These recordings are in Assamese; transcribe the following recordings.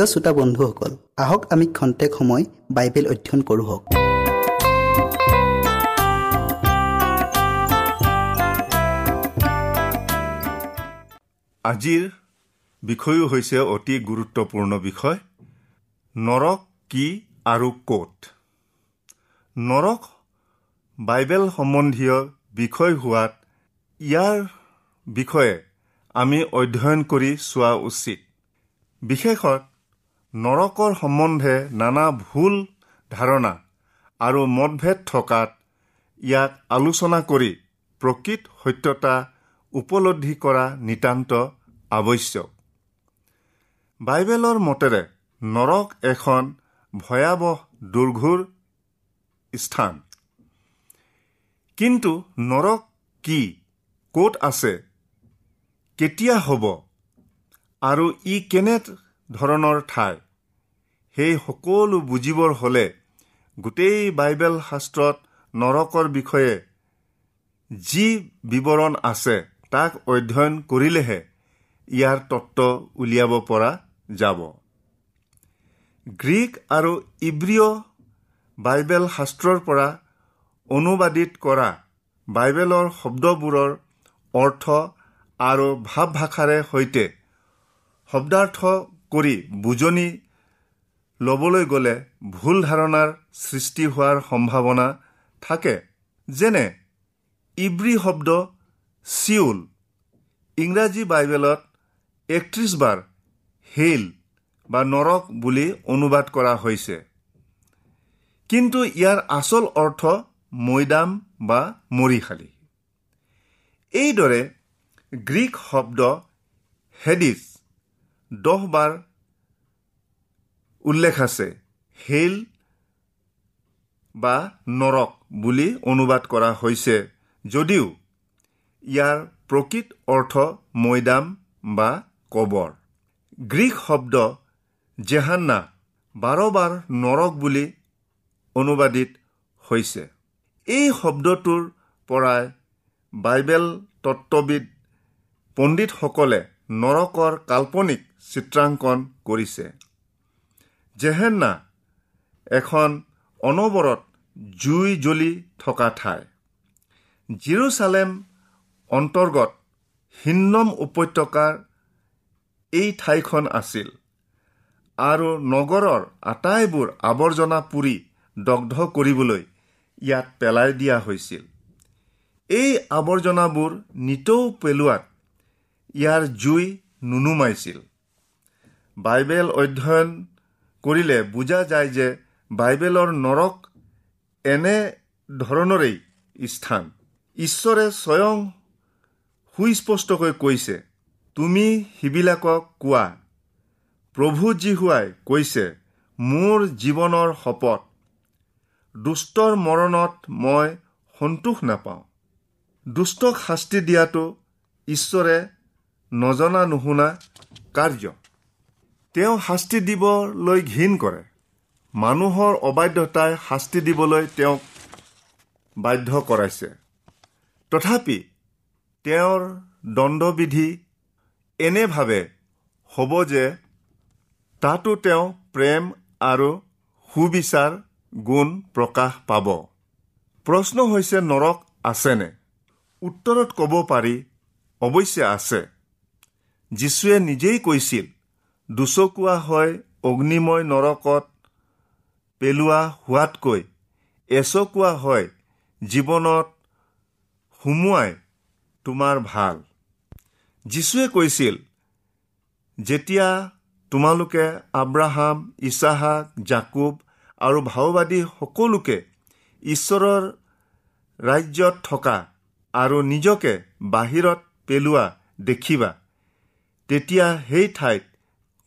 প্ৰিয় শ্ৰোতা বন্ধুসকল আহক আমি খন্তেক সময় বাইবেল অধ্যয়ন কৰোঁ আজিৰ বিষয়ো হৈছে অতি গুৰুত্বপূৰ্ণ বিষয় নৰক কি আৰু ক'ত? নৰক বাইবেল সম্বন্ধীয় বিষয় হোৱাত ইয়াৰ বিষয়ে আমি অধ্যয়ন কৰি চোৱা উচিত। বিশেষত নৰকৰ সম্বন্ধে নানা ভুল ধাৰণা আৰু মতভেদ থকাত ইয়াক আলোচনা কৰি প্ৰকৃত সত্যতা উপলব্ধি কৰা নিতান্ত আৱশ্যক। বাইবেলৰ মতেৰে নৰক এখন ভয়াৱহ দুৰ্ঘুৰ স্থান। কিন্তু নৰক কি ক'ত আছে কেতিয়া হ'ব আৰু ই কেনে ধৰণৰ ঠাই। সেই সকলো বুজিবৰ হ'লে গোটেই বাইবেল শাস্ত্ৰত নৰকৰ বিষয়ে যি বিৱৰণ আছে তাক অধ্যয়ন কৰিলেহে ইয়াৰ তত্ত্ব উলিয়াব পৰা যাব। গ্ৰীক আৰু ইব্ৰিয় বাইবেল শাস্ত্ৰৰ পৰা অনুবাদিত কৰা বাইবেলৰ শব্দবোৰৰ অৰ্থ আৰু ভাৱ ভাষাৰে সৈতে শব্দাৰ্থ কৰি বুজনি ল'বলৈ গ'লে ভুল ধাৰণাৰ সৃষ্টি হোৱাৰ সম্ভাৱনা থাকে। যেনে ইব্ৰী শব্দ চিউল ইংৰাজী বাইবেলত একত্ৰিছ বাৰ হেইল বা নৰক বুলি অনুবাদ কৰা হৈছে। কিন্তু ইয়াৰ আচল অৰ্থ মৈদাম বা মৰিশালী। এইদৰে গ্ৰীক শব্দ হেডিছ দহ বাৰ উল্লেখ আছে। হেইল বা নৰক বুলি অনুবাদ কৰা হৈছে। যদিও ইয়াৰ প্ৰকৃত অৰ্থ মৈদাম বা কবৰ। গ্ৰীক শব্দ জেহান্না বাৰ বাৰ নৰক বুলি অনুবাদিত হৈছে। এই শব্দটোৰ পৰাই বাইবেল তত্ত্ববিদ পণ্ডিতসকলে নৰকৰ কাল্পনিক চিত্ৰাংকন কৰিছে। জেহেন্না এখন অনবৰত জুই জ্বলি থকা ঠাই। জিৰচালেম অন্তৰ্গত হিন্নম উপত্যকাৰ এই ঠাইখন আছিল আৰু নগৰৰ আটাইবোৰ আৱৰ্জনা পুৰি দগ্ধ কৰিবলৈ ইয়াত পেলাই দিয়া হৈছিল। এই আৱৰ্জনাবোৰ নিতৌ পেলোৱাত ইয়াৰ জুই নুনুমাইছিল। বাইবেল অধ্যয়ন কৰিলে বুজা যায় যে বাইবেলৰ নৰক এনে ধৰণৰেই স্থান। ঈশ্বৰে স্বয়ং সুস্পষ্টকৈ কৈছে তুমি সিবিলাকক কোৱা প্ৰভু জীহুৱাই কৈছে মোৰ জীৱনৰ শপত দুষ্টৰ মৰণত মই সন্তোষ নাপাওঁ। দুষ্টক শাস্তি দিয়াটো ঈশ্বৰে নজনা নুশুনা কাৰ্য। তেওঁ শাস্তি দিবলৈ ঘীন কৰে। মানুহৰ অবাধ্যতাই শাস্তি দিবলৈ তেওঁক বাধ্য কৰাইছে। তথাপি তেওঁৰ দণ্ডবিধি এনেভাৱে হ'ব যে তাতো তেওঁ প্ৰেম আৰু সুবিচাৰ গুণ প্ৰকাশ পাব। প্ৰশ্ন হৈছে নৰক আছেনে? উত্তৰত ক'ব পাৰি অৱশ্যে আছে। যীশুৱে নিজেই কৈছিল দুচকুৱা হয় অগ্নিময় নৰকত পেলোৱা হোৱাতকৈ এচকুৱা হয় জীৱনত সুমুৱাই তোমাৰ ভাল। যীশুৱে কৈছিল যেতিয়া তোমালোকে আব্ৰাহাম ইছাহাক জাকুব আৰু ভাওবাদী সকলোকে ঈশ্বৰৰ ৰাজ্যত থকা আৰু নিজকে বাহিৰত পেলোৱা দেখিবা তেতিয়া সেই ঠাইত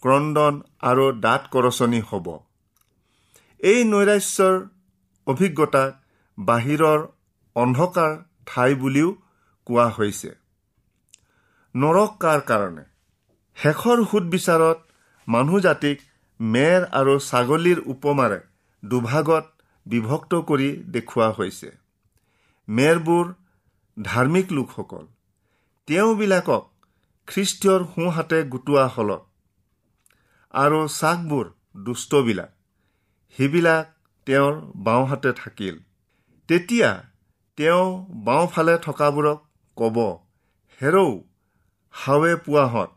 ক্ৰদন আৰু দাঁত কৰচনি হ'ব। এই নৈৰাশ্যৰ অভিজ্ঞতাক বাহিৰৰ অন্ধকাৰ ঠাই বুলিও কোৱা হৈছে। নৰক কাৰ কাৰণে? শেষৰ সুদবিচাৰত মানুহ জাতিক মেৰ আৰু ছাগলীৰ উপমাৰে দুভাগত বিভক্ত কৰি দেখুওৱা হৈছে। মেৰবোৰ ধাৰ্মিক লোকসকল। তেওঁবিলাকক খ্ৰীষ্টীয়ৰ সোঁহাতে গোটোৱা হলত আৰু চাকবোৰ দুষ্টবিলাক। সেইবিলাক তেওঁৰ বাওঁহাতে থাকিল। তেতিয়া তেওঁ বাওঁফালে থকাবোৰক ক'ব হেৰৌ হাৱে পোৱাহঁত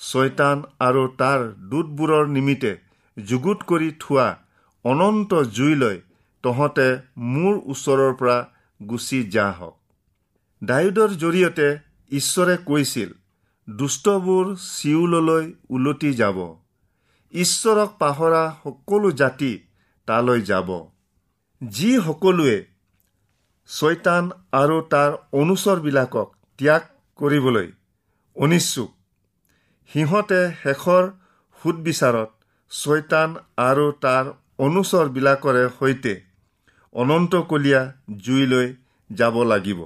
ছয়তান আৰু তাৰ দূতবোৰৰ নিমিত্তে যুগুত কৰি থোৱা অনন্ত জুইলৈ তহঁতে মোৰ ওচৰৰ পৰা গুচি যা হওক ডায়ুদৰ জৰিয়তে ঈশ্বৰে কৈছিল দুষ্টবোৰ চিউললৈ ওলটি যাব। ঈশ্বৰক পাহৰা সকলো জাতি তালৈ যাব। যি সকলোৱে ছয়তান আৰু তাৰ অনুচৰবিলাকক ত্যাগ কৰিবলৈ অনিচ্ছুক সিহঁতে শেষৰ সুদবিচাৰত ছয়তান আৰু তাৰ অনুচৰবিলাকৰে সৈতে অনন্তকলীয়া জুইলৈ যাব লাগিব।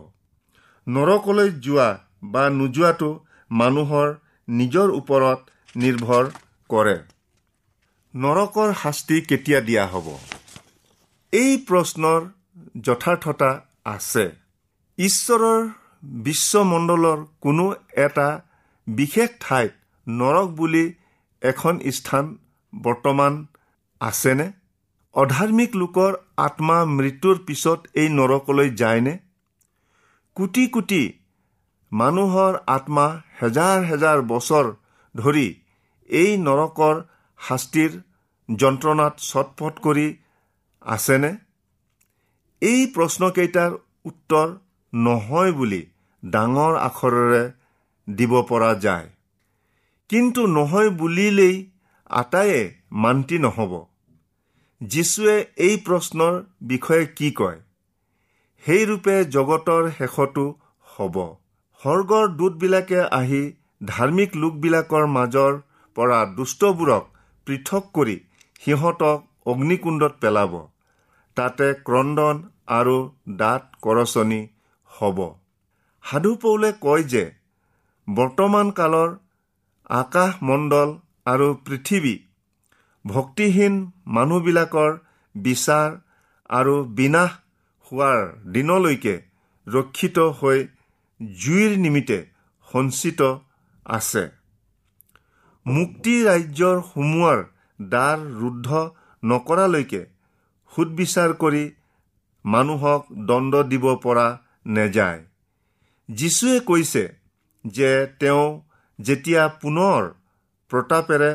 নৰকলৈ যোৱা বা নোযোৱাটো মানুহৰ নিজৰ ওপৰত নিৰ্ভৰ কৰে। নৰকৰ শাস্তি কেতিয়া দিয়া হ'ব? এই প্ৰশ্নৰ যথাৰ্থতা আছে। ঈশ্বৰৰ বিশ্বমণ্ডলৰ কোনো এটা বিশেষ ঠাইত নৰক বুলি এখন স্থান বৰ্তমান আছেনে? অধাৰ্মিক লোকৰ আত্মা মৃত্যুৰ পিছত এই নৰকলৈ যায়নে? কোটি কোটি মানুহৰ আত্মা হেজাৰ হেজাৰ বছৰ ধৰি এই নৰকৰ শাস্তিৰ যন্ত্ৰণাত ছটফট কৰি আছেনে? এই প্ৰশ্নকেইটাৰ উত্তৰ নহয় বুলি ডাঙৰ আখৰেৰে দিব পৰা যায়। কিন্তু নহয় বুলিলেই আটাইয়ে মান্তি নহ'ব। যীশুৱে এই প্ৰশ্নৰ বিষয়ে কি কয়? সেইৰূপে জগতৰ শেষতো হ'ব। স্বৰ্গৰ দূতবিলাকে আহি ধাৰ্মিক লোকবিলাকৰ মাজৰ পৰা দুষ্টবোৰক পৃথক কৰি সিহঁতক অগ্নিকুণ্ডত পেলাব। তাতে ক্ৰদন আৰু দাঁত কৰচনি হ'ব। সাধু পৌলে কয় যে বৰ্তমান কালৰ আকাশমণ্ডল আৰু পৃথিৱী ভক্তিহীন মানুহবিলাকৰ বিচাৰ আৰু বিনাশ হোৱাৰ দিনলৈকে ৰক্ষিত হৈ জুইৰ নিমিত্তে সঞ্চিত আছে। মুক্তি ৰাজ্যৰ সোমোৱাৰ দ্বাৰ ৰুদ্ধ নকৰালৈকে সুদবিচাৰ কৰি মানুহক দণ্ড দিব পৰা নেযায়। যীশুৱে কৈছে যে তেওঁ যেতিয়া পুনৰ প্ৰতাপেৰে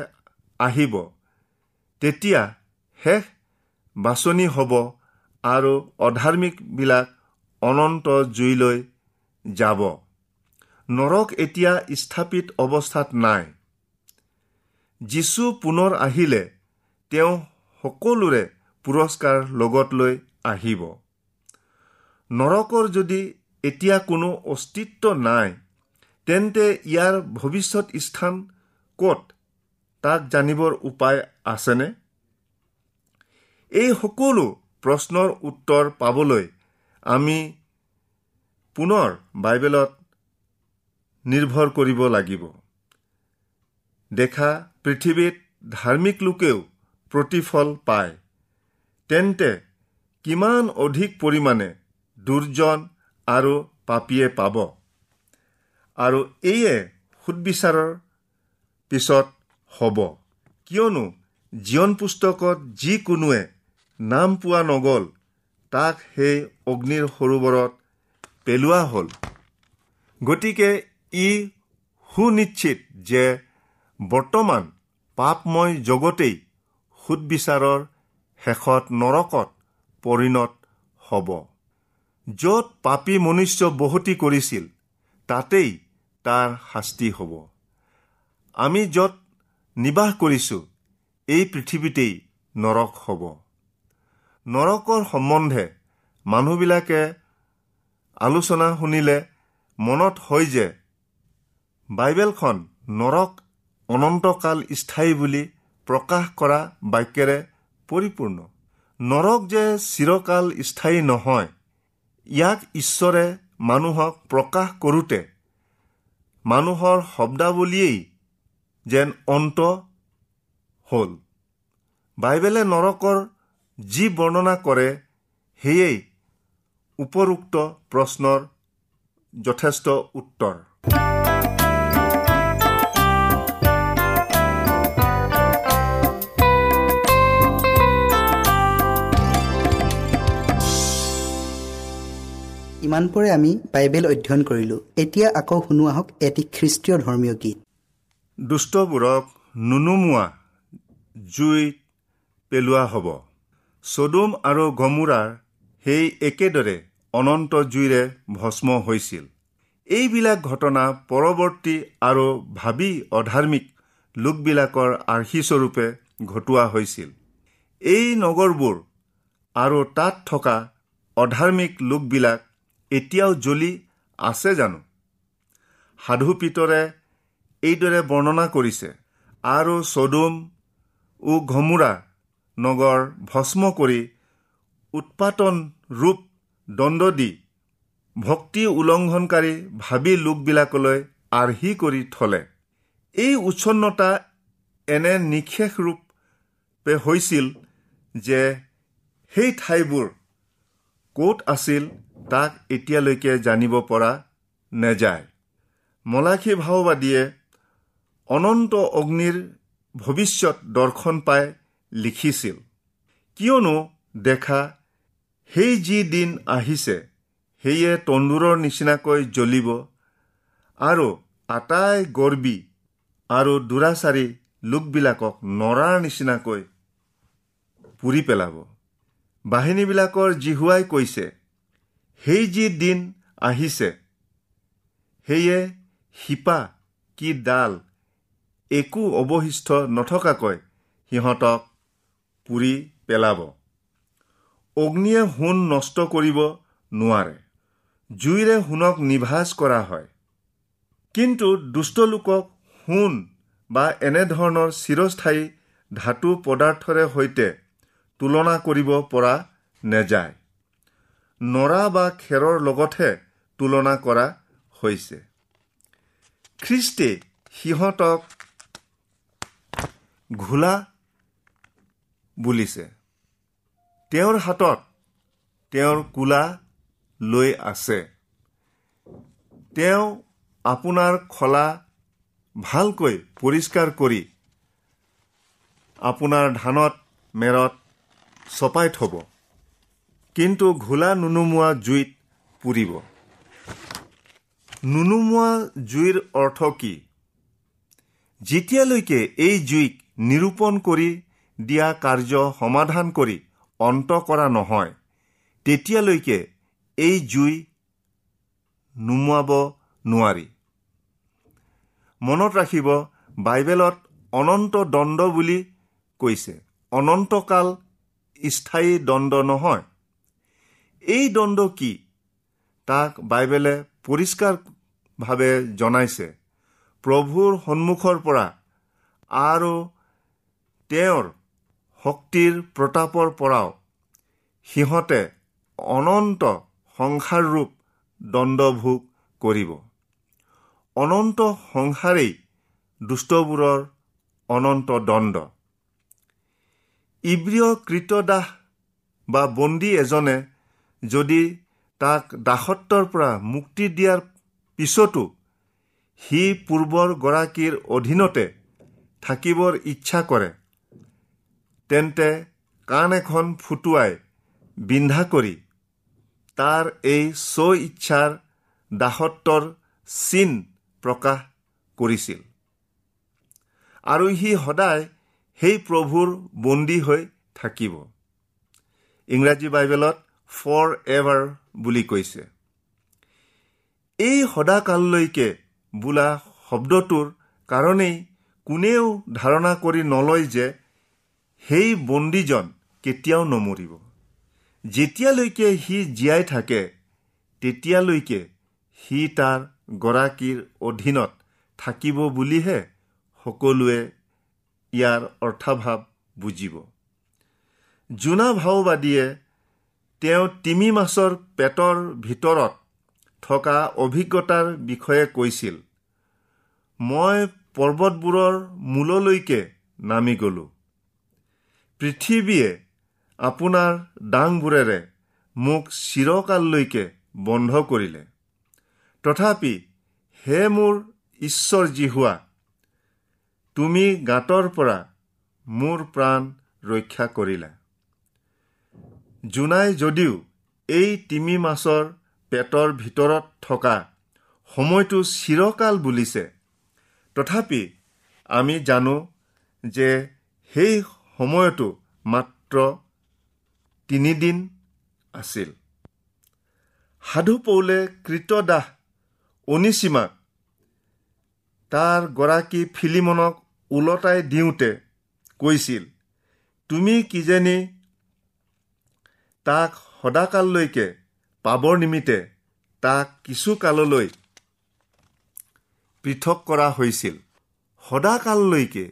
আহিব তেতিয়া শেষ বাছনি হ'ব আৰু অধাৰ্মিকবিলাক অনন্ত জুইলৈ যাব। নৰক এতিয়া স্থাপিত অৱস্থাত নাই। যীশু পুনৰ আহিলে তেওঁ সকলোৰে পুৰস্কাৰ লগত লৈ আহিব। নৰকৰ যদি এতিয়া কোনো অস্তিত্ব নাই তেন্তে ইয়াৰ ভৱিষ্যত স্থান ক'ত তাক জানিবৰ উপায় আছেনে? এই সকলো প্ৰশ্নৰ উত্তৰ পাবলৈ আমি পুনৰ বাইবেলত নিৰ্ভৰ কৰিব লাগিব। দেখা পৃথিৱীত ধাৰ্মিক লোকেও প্ৰতিফল পায়। তেন্তে কিমান অধিক পৰিমাণে দুৰ্জন আৰু পাপীয়ে পাব? আৰু এইয়ে সুদবিচাৰৰ পিছত হ'ব। কিয়নো জীৱন পুস্তকত যিকোনোৱে নাম পোৱা নগ'ল তাক সেই অগ্নিৰ সৰোবৰত পেলোৱা হ'ল। গতিকে ই সুনিশ্চিত যে বৰ্তমান পাপময় জগতেই সুদবিচাৰৰ শেষত নৰকত পৰিণত হ'ব। য'ত পাপী মনুষ্য বসতি কৰিছিল তাতেই তাৰ শাস্তি হ'ব। আমি য'ত নিবাস কৰিছোঁ এই পৃথিৱীতেই নৰক হ'ব। নৰকৰ সম্বন্ধে মানুহবিলাকে আলোচনা শুনিলে মনত হয় যে বাইবেলখন নৰক অনন্তকাল স্থায়ী বুলি প্ৰকাশ কৰা বাক্যেৰে পৰিপূৰ্ণ। নৰক যে চিৰকাল স্থায়ী নহয় ইয়াক ঈশ্বৰে মানুহক প্ৰকাশ কৰোঁতে মানুহৰ শব্দাৱলীয়েই যেন অন্ত হ'ল। বাইবেলে নৰকৰ যি বৰ্ণনা কৰে সেয়েই উপৰোক্ত প্ৰশ্নৰ যথেষ্ট উত্তৰ। ইমানপৰে আমি বাইবেল অধ্যয়ন কৰিলোঁ। এতিয়া আকৌ শুনো আহক এটি খ্ৰীষ্টীয় ধৰ্মীয় গীত। দুষ্টবোৰক নুনুমোৱা জুইত পেলোৱা হ'ব। চডুম আৰু গমোৰাৰ সেই একেদৰে অনন্ত জুইৰে ভস্ম হৈছিল। এইবিলাক ঘটনা পৰৱৰ্তী আৰু ভাবি অধাৰ্মিক লোকবিলাকৰ আৰ্হিস্বৰূপে ঘটোৱা হৈছিল। এই নগৰবোৰ আৰু তাত থকা অধাৰ্মিক লোকবিলাক এতিয়াও জ্বলি আছে জানো? সাধু পিতৰে এইদৰে বৰ্ণনা কৰিছে আৰু চডুম ও ঘমোৰা নগৰ ভস্ম কৰি উৎপাতন ৰূপ দণ্ড দি ভক্তি উলংঘনকাৰী ভাবি লোকবিলাকলৈ আৰ্হি কৰি থলে। এই উচ্ছন্নতা এনে নিশেষ ৰূপে হৈছিল যে সেই ঠাইবোৰ ক'ত আছিল তাক এতিয়ালৈকে জানিব পৰা নেযায়। মলাখী ভাওবাদীয়ে অনন্ত অগ্নিৰ ভৱিষ্যত দৰ্শন পাই লিখিছিল কিয়নো দেখা সেই যি দিন আহিছে সেয়ে তন্দুৰৰ নিচিনাকৈ জ্বলিব আৰু আটাই গৰ্বী আৰু দুৰাচাৰী লোকবিলাকক নৰাৰ নিচিনাকৈ পুৰি পেলাব। বাহিনীবিলাকৰ জিহুৱাই কৈছে সেই যি দিন আহিছে। সেয়ে শিপা কি ডাল একো অৱশিষ্ট নথকাকৈ সিহঁতক পুৰি পেলাব। অগ্নিয়ে সোণ নষ্ট কৰিব নোৱাৰে। জুইৰে সোণক নিভাজ কৰা হয়। কিন্তু দুষ্ট লোকক সোণ বা এনেধৰণৰ চিৰস্থায়ী ধাতু পদাৰ্থৰে সৈতে তুলনা কৰিব পৰা নেযায়। নৰা বা খেৰৰ লগতহে তুলনা কৰা হৈছে। খ্ৰীষ্টে সিহঁতক ঘোলা বুলিছে। তেওঁৰ হাতত তেওঁৰ কোলা লৈ আছে। তেওঁ আপোনাৰ খলা ভালকৈ পৰিষ্কাৰ কৰি আপোনাৰ ধানত মেৰত চপাই থব। কিন্তু ঘোলা নুনুমোৱা জুইত পুৰিব। নুনুমোৱা জুইৰ অৰ্থ কি? যেতিয়ালৈকে এই জুইক নিৰূপণ কৰি দিয়া কাৰ্য সমাধান কৰি অন্ত কৰা নহয় তেতিয়ালৈকে এই জুই নুমুৱাব নোৱাৰি। মনত ৰাখিব বাইবেলত অনন্ত দণ্ড বুলি কৈছে। অনন্তকাল স্থায়ী দণ্ড নহয়। এই দণ্ড কি? তাক বাইবেলে পৰিষ্কাৰভাৱে জনাইছে। প্ৰভুৰ সন্মুখৰ পৰা আৰু তেওঁৰ শক্তিৰ প্ৰতাপৰ পৰাও। সিহঁতে অনন্ত সংসাৰৰূপ দণ্ডভোগ কৰিব। অনন্ত সংসাৰেই দুষ্টবোৰৰ অনন্ত দণ্ড ইব্ৰিয় কৃতদাস বা বন্দী এজনে যদি তাক দাসত্বৰ পৰা মুক্তি দিয়াৰ পিছতো সি পূৰ্বৰ গৰাকীৰ অধীনতে থাকিবৰ ইচ্ছা কৰে তেন্তে কাণ এখন ফুটুৱাই বিন্ধা কৰি তাৰ এই স্ব ইচ্ছাৰ দাসত্বৰ চিন প্ৰকাশ কৰিছিল। আৰু সি সদায় সেই প্ৰভুৰ বন্দী হৈ থাকিব। ইংৰাজী বাইবেলত ফৰ এভাৰ বুলি কৈছে। এই সদাকাললৈকে বোলা শব্দটোৰ কাৰণেই কোনেও ধাৰণা কৰি নলয় যে সেই বন্দীজন কেতিয়াও নমৰিব। যেতিয়ালৈকে সি জীয়াই থাকে তেতিয়ালৈকে সি তাৰ গৰাকীৰ অধীনত থাকিব বুলিহে সকলোৱে ইয়াৰ অৰ্থভাৱ বুজিব। জোনা ভাওবাদীয়ে তেওঁ তিমি মাছৰ পেটৰ ভিতৰত থকা অভিজ্ঞতাৰ বিষয়ে কৈছিল মই পৰ্বতবোৰৰ মূললৈকে নামি গ'লোঁ। পৃথিৱীয়ে আপোনাৰ ডাংবোৰেৰে মোক চিৰকাললৈকে বন্ধ কৰিলে। তথাপি হে মোৰ ঈশ্বৰ জিহুৱা তুমি গাঁতৰ পৰা মোৰ প্ৰাণ ৰক্ষা কৰিলা। জোনাই যদিও এই তিমি মাছৰ পেটৰ ভিতৰত থকা সময়টো চিৰকাল বুলিছে। তথাপি আমি জানো যে সেই সময়তো মাত্ৰ তিনিদিন আছিল। সাধু পৌলে কৃতদাস অনিচিমাক তাৰ গৰাকী ফিলিমনক ওলটাই দিওঁতে কৈছিল তুমি কিজানি তাক সদাকাললৈকে পাবৰ নিমিত্তে তাক কিছু কাললৈ পৃথক কৰা হৈছিল। সদাকাললৈকে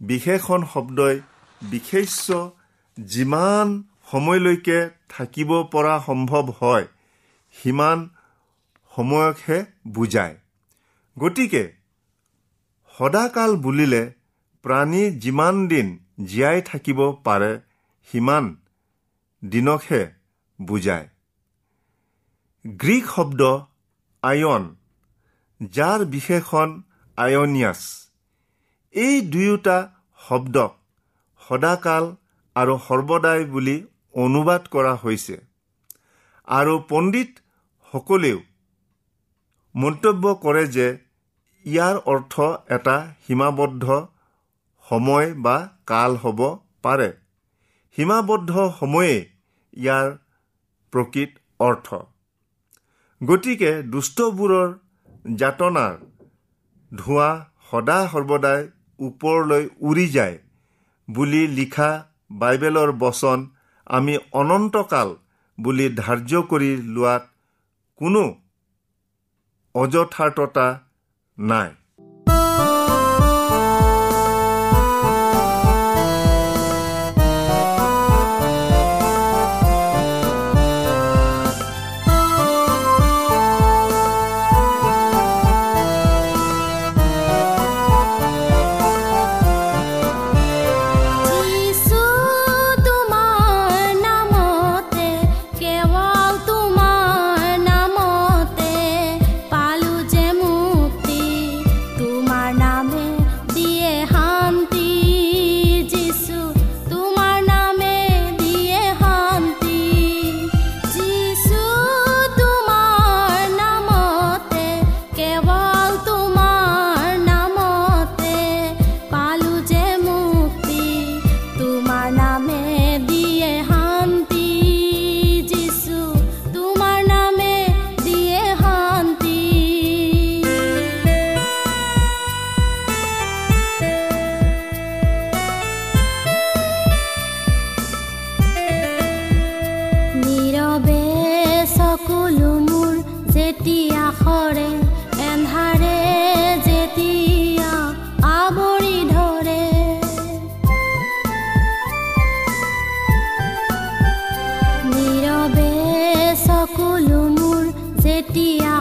বিশেষণ শব্দই বিশেষ্য যিমান সময়লৈকে থাকিব পৰা সম্ভৱ হয় সিমান সময়কহে বুজায়। গতিকে সদাকাল বুলিলে প্ৰাণী যিমান দিন জীয়াই থাকিব পাৰে সিমান দিনকহে বুজায়। গ্ৰীক শব্দ আয়ন যাৰ বিশেষণ আয়নিয়াছ। এই দুয়োটা শব্দক সদাকাল আৰু সৰ্বদাই বুলি অনুবাদ কৰা হৈছে। আৰু পণ্ডিতসকলেও মন্তব্য কৰে যে ইয়াৰ অৰ্থ এটা সীমাবদ্ধ সময় বা কাল হ'ব পাৰে। সীমাবদ্ধ সময়ে ইয়াৰ প্ৰকৃত অৰ্থ। গতিকে দুষ্টবোৰৰ যাতনাৰ ধোঁৱা সদা সৰ্বদাই ওপৰলৈ উৰি যায় বুলি লিখা বাইবেলৰ বচন আমি অনন্তকাল বুলি ধাৰ্য কৰি লোৱাত কোনো অযথাৰ্থতা নাই। যেতিয়া সৰে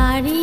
বাড়ি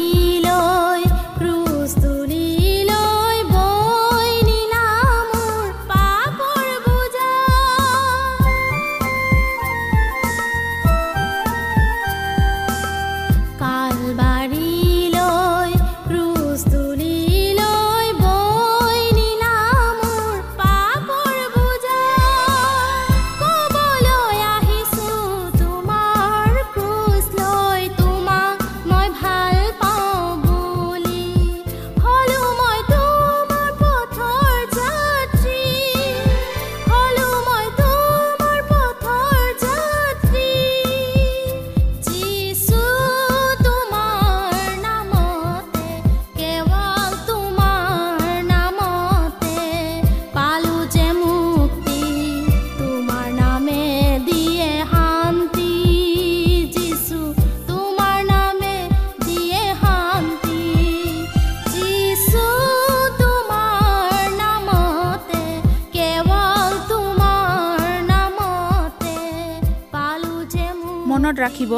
কেৱল যে মনত ৰাখিব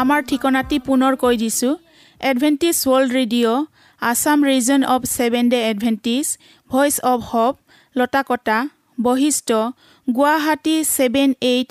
আমাৰ ঠিকনাটি পুনৰ কৈ দিছোঁ। Adventist world radio' Assam region of seven day Adventist voice of hope Latakata Basistha Guwahati seven eight